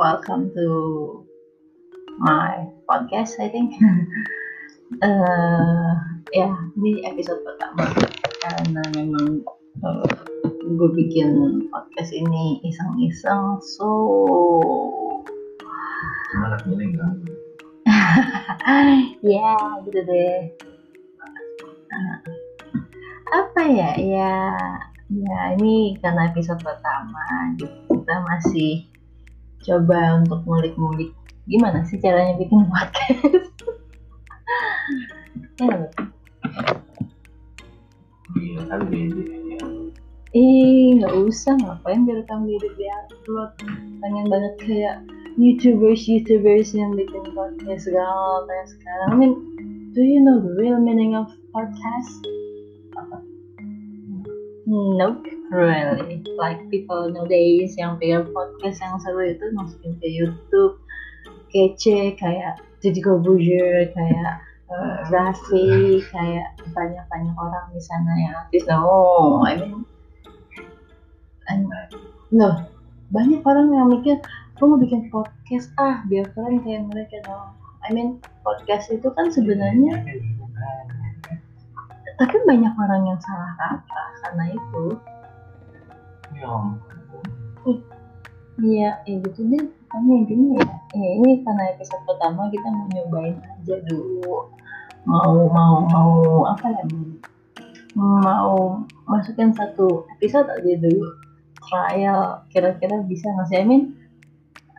welcome to my podcast I think. Uh, ya ini episode pertama. Karena memang uh, gue bikin podcast ini iseng-iseng so Gimana feeling kan? ya gitu deh. Uh, apa ya? Ya ya ini karena episode pertama kita masih coba untuk ngulik-ngulik gimana sih caranya bikin podcast. Iya kan beda ya. Ih, nggak usah ngapain direkam diri di upload. Pengen banget kayak YouTubers YouTubers yang bikin podcast segala kayak sekarang. I mean, do you know the real meaning of podcast? Nope, really. Like people nowadays yang bikin podcast yang seru itu masukin ke YouTube, kece kayak Deddy Corbuzier, kayak Raffi, kayak banyak-banyak orang di sana yang artis. No, I mean And, loh, banyak orang yang mikir, aku mau bikin podcast, ah biar keren kayak mereka dong. I mean, podcast itu kan sebenarnya, gitu kan. Tapi banyak orang yang salah kata karena itu. Ya. Iya, ya gitu deh. Kami intinya ya, ya, ini karena episode pertama kita mau nyobain aja dulu. Mau mau mau apa ya? Mau masukin satu episode aja dulu trial kira-kira bisa nggak sih? I mean,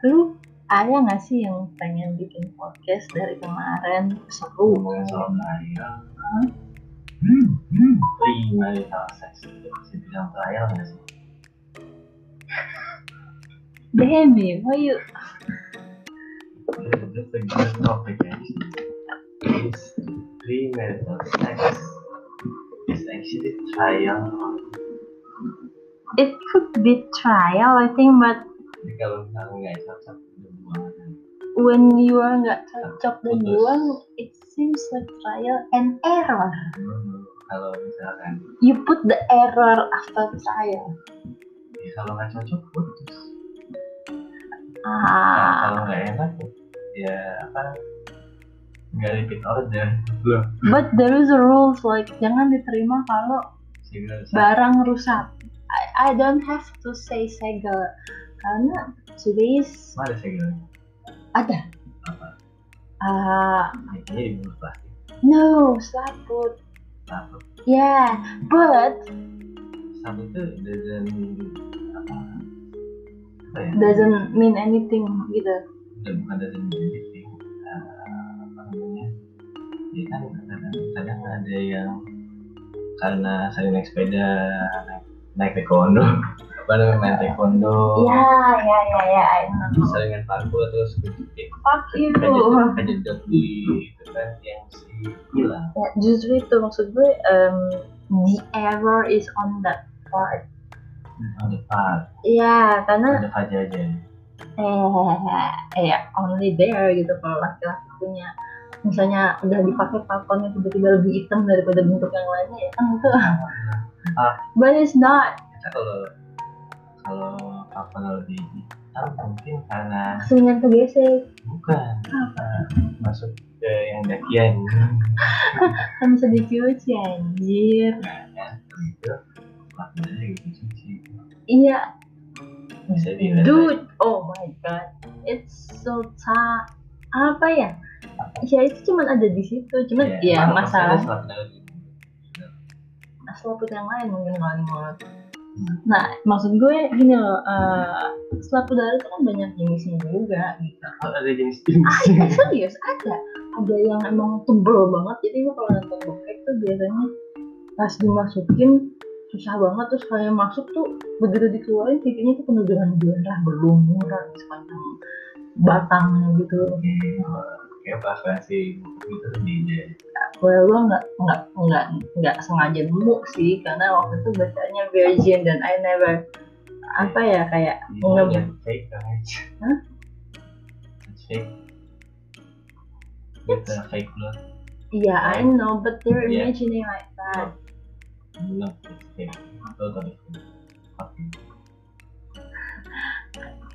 lu ada nggak sih yang pengen bikin podcast dari kemarin seru? Soal trial. Hah? Free marital sex bilang trial nggak sih? Damn it, why you? That's a good topic actually. Is free marital sex is actually trial. It could be trial, I think, but Jadi kalau misalnya nggak cocok when you are nggak cocok dan Putus. buang, it seems like trial and error. Kalau misalkan You put the error after trial. ya, kalau nggak cocok putus. Nah, Ah, kalau nggak enak ya apa nggak repeat order loh but there is a rules like jangan diterima kalau barang rusak. I, I don't have to say segel karena today's mana single ada. apa Ah, ini di bulu plastik no, slaput. satu Yeah, but satu itu doesn't apa? Apa ya? doesn't mean anything gitu. udah bukan doesn't mean anything. Eh, apa namanya? Ya kan kadang, kadang ada yang karena saya naik sepeda naik, naik taekwondo apa namanya main taekwondo. Ya, ya, ya, ya, saringan paku terus kejepit Fuck you. kejedot kejedot di itu kan yang si hilang Ya, justru itu maksud gue um, the error is on that part. on the part. Iya, karena ada aja aja. Eh ya only there gitu kalau laki-laki punya. Misalnya udah dipakai pakonnya tiba-tiba lebih hitam daripada bentuk yang lainnya ya kan itu. Ah. but it's not. Kalau kalau apa lebih hitam mungkin karena keseringan kegesek bukan. Uh, masuk ke yang dakian kan bisa dicuci anjir. Nah kan itu maknanya gitu iya. Bisa dilihat dude oh my god. It's so ta apa ya? Ya itu cuman ada di situ. Cuman ya, masalah. selaput yang lain mungkin mulut. Nah, maksud gue gini loh, uh, selaput udara itu kan banyak jenisnya juga gitu. kalau ada jenis Ah, jenis iya serius ada. Ada yang emang tebel banget, jadi lo kalau nonton bokep tuh biasanya pas dimasukin susah banget terus kayak masuk tuh begitu dikeluarin pipinya tuh penuh dengan darah berlumuran sepanjang batangnya gitu. Kayak pas versi gitu beda Gue gue nggak nggak nggak nggak sengaja nemu sih karena waktu itu bacanya virgin dan I never apa ya kayak Ini nge yang fake Hah? It's fake with the fake blood Yeah, I know, but they're Yeah. imagining like that. no it's fake totally fake.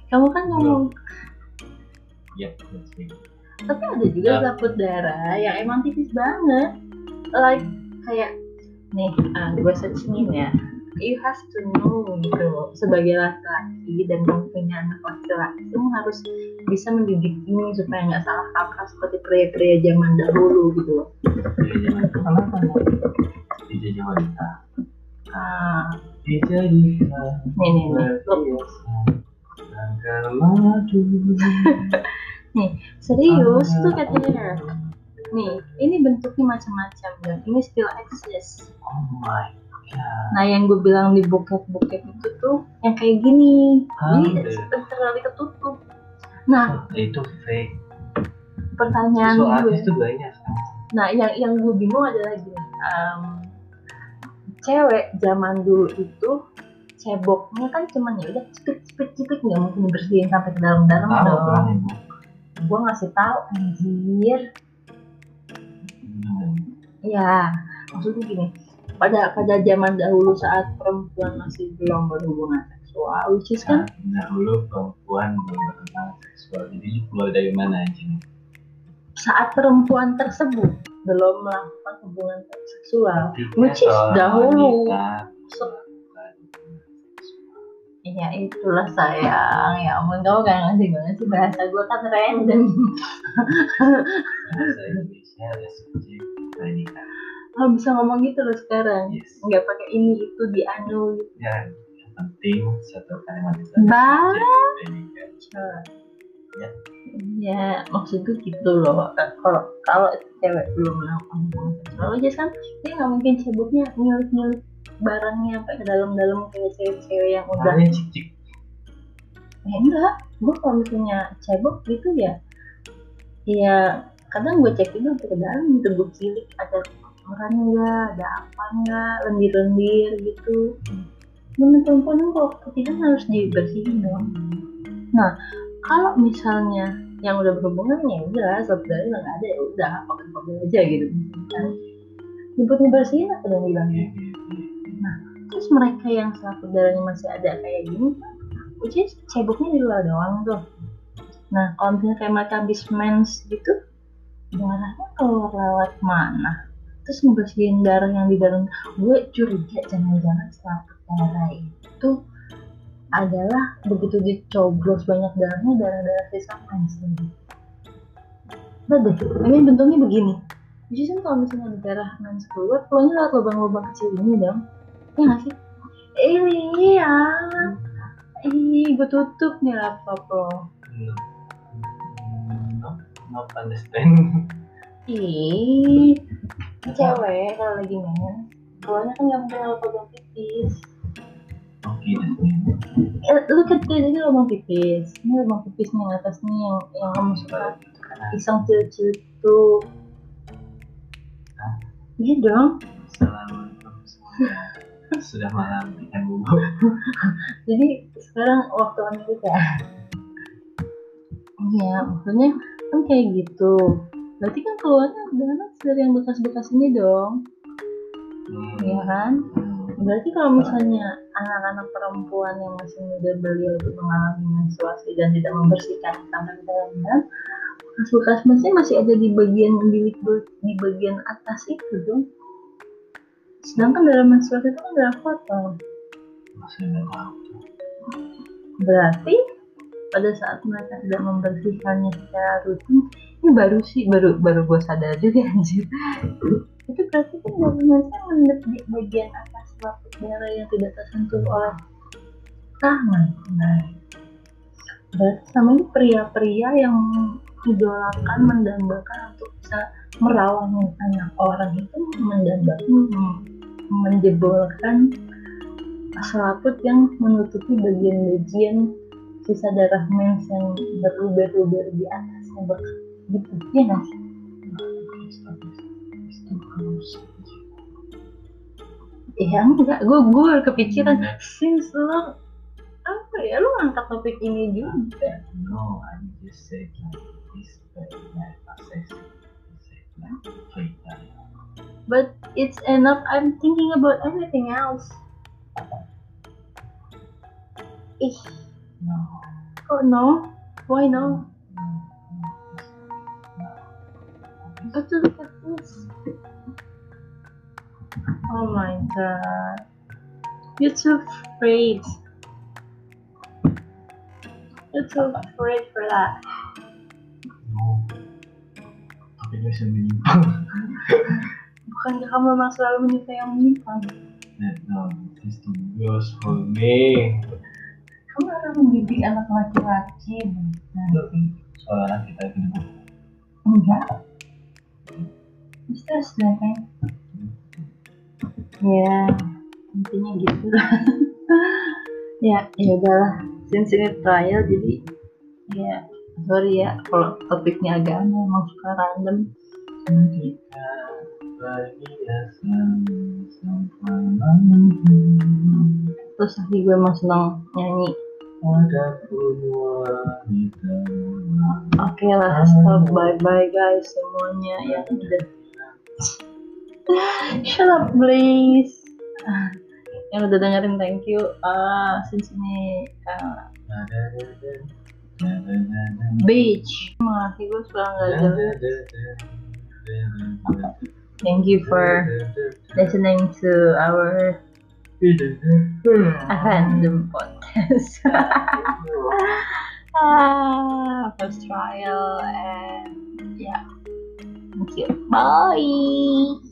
Kamu kan ngomong, Iya, that's big. Tapi ada juga Ya. selaput darah yang emang tipis banget. Like kayak nih ah, gue searchingin ya. You have to know gitu loh. Sebagai laki-laki dan kamu punya anak laki-laki kamu harus bisa mendidik ini supaya nggak salah kaprah seperti pria-pria zaman dahulu gitu loh. Dari zaman itu kan apa? Dijajah wanita. ah. Dijadikan nih nih nih. look madu serius look at here nih ini bentuknya macam-macam dan ini still exist. Oh my god. Nah yang gue bilang di bokep-bokep itu tuh yang kayak gini, jadi Ada. sebentar lagi ketutup. Nah Itu fake. pertanyaan So gue, tuh banyak. Kan nah yang yang gue bingung adalah gini, em, cewek zaman dulu itu ceboknya kan cuman ya udah cepet cepet cepet nggak mungkin dibersihin sampai ke dalam-dalam Tahu dong. Gue ngasih tahu anjir, Hmm. ya maksudnya gini. Pada pada zaman dahulu saat perempuan masih belum berhubungan seksual, which is kan Nah, dahulu perempuan belum berkembang seksual Jadi keluar dari mana aja saat perempuan tersebut belum melakukan hubungan seksual, which is dahulu. wanita ya itulah sayang, ya ampun kamu gak ngerti banget sih bahasa gue kan random. Bahasa Indonesia ada subjek predikat Lo bisa ngomong gitu loh sekarang, Yes nggak pakai ini itu di anu gitu. Ya, yang penting satu kalimat itu ada Ba- subjek predikat Ya. Ya maksud gue gitu loh. Kalau kalau cewek belum melakukan hubungan seksual aja kan dia nggak mungkin ceboknya nyulik-nyulik barangnya sampai ke dalam-dalam kayak cewek-ceweh yang udah Namanya cicik. Ya enggak. Gue kalau misalnya cebok gitu ya ya kadang gue cek itu ke dalam gitu. Gue cilik ada kotoran enggak ada apa enggak lendir-lendir gitu. Menurut perempuan kalau ketiduran harus dibersihin dong. Nah kalau misalnya yang udah berhubungan ya udah sebenarnya nggak ada ya udah pakai aja gitu. Misalkan nyebut bersihin apa dong bilangnya? Iya, iya. Terus mereka yang selaput darahnya masih ada kayak gini which is ceboknya di luar doang tuh. Nah kalau misalnya kayak mereka habis mens gitu darahnya keluar lewat mana? Terus ngebersihin darah yang di dalam. Gue curiga jangan-jangan selaput darah itu adalah begitu dicoblos banyak darahnya darah-darah sisa mens Udah deh, ini bentuknya begini. Jadi kan kalau misalnya ada darah mens keluar keluarnya lewat lubang-lubang kecil ini dong ya nggak sih? Iya. Ih gue tutup nih laptop lo. No, no, not understand. ih cewek kalau lagi main. Keluarnya kan nggak mungkin lewat lubang pipis. Eh, look at this ini lubang pipis. Ini lubang pipis nih yang atas nih yang yang kamu suka. Iseng cilik-cilik tuh iya dong. Semuanya. Sudah malam ikan bubuk. jadi sekarang waktu Amerika iya maksudnya kan kayak gitu berarti kan keluarnya dengan dari yang bekas-bekas ini dong Hmm. iya kan Hmm. berarti kalau misalnya anak-anak perempuan yang masih muda belia itu mengalami menstruasi dan tidak membersihkan ke dalam bekas-bekas masih masih ada di bagian di bagian atas itu dong sedangkan darah menstruasi itu kan nggak tahu. Berarti pada saat mereka tidak membersihkannya secara rutin, ini baru sih baru baru gue sadar juga anjir. Itu berarti kan dari mereka mendek di bagian atas lapis darah yang tidak tersentuh oleh tangan. Nah, berarti sama ini pria-pria yang idolakan mendambakan untuk bisa merawat anak orang itu mendambakan menjebolkan selaput yang menutupi bagian-bagian sisa darah mens yang berluber-luber di atasnya gitu. Ya sih? Iya enggak, gue gue kepikiran. Since lo apa ya? Lu ngangkat topik ini juga. No, I just like this, but like but it's enough I'm thinking about everything else ih No, oh, kok no why no. Oh, to look at this. Oh my god. You're too afraid. You're too afraid for that. Bisa menyimpang. Bukankah kamu memang selalu menyukai yang menyimpang? That no, this too goes for me. Kamu harus mendidik anak laki-laki nanti. Soalnya kita itu Enggak. Bisa sudah kan? Ya, intinya gitu lah. ya, ya udahlah. Since ini trial, jadi ya sorry ya kalau topiknya agama emang suka random. kita sampai malam. Terus lagi gue emang senang nyanyi. Oke lah, stop. Bye bye guys semuanya yang udah. Shut up please. Yang udah dengerin thank you. Ah, since ini ah, beach. Gue suka nggak jelas. Thank you for listening to our random podcast. ah, first trial and yeah. Thank you. Bye.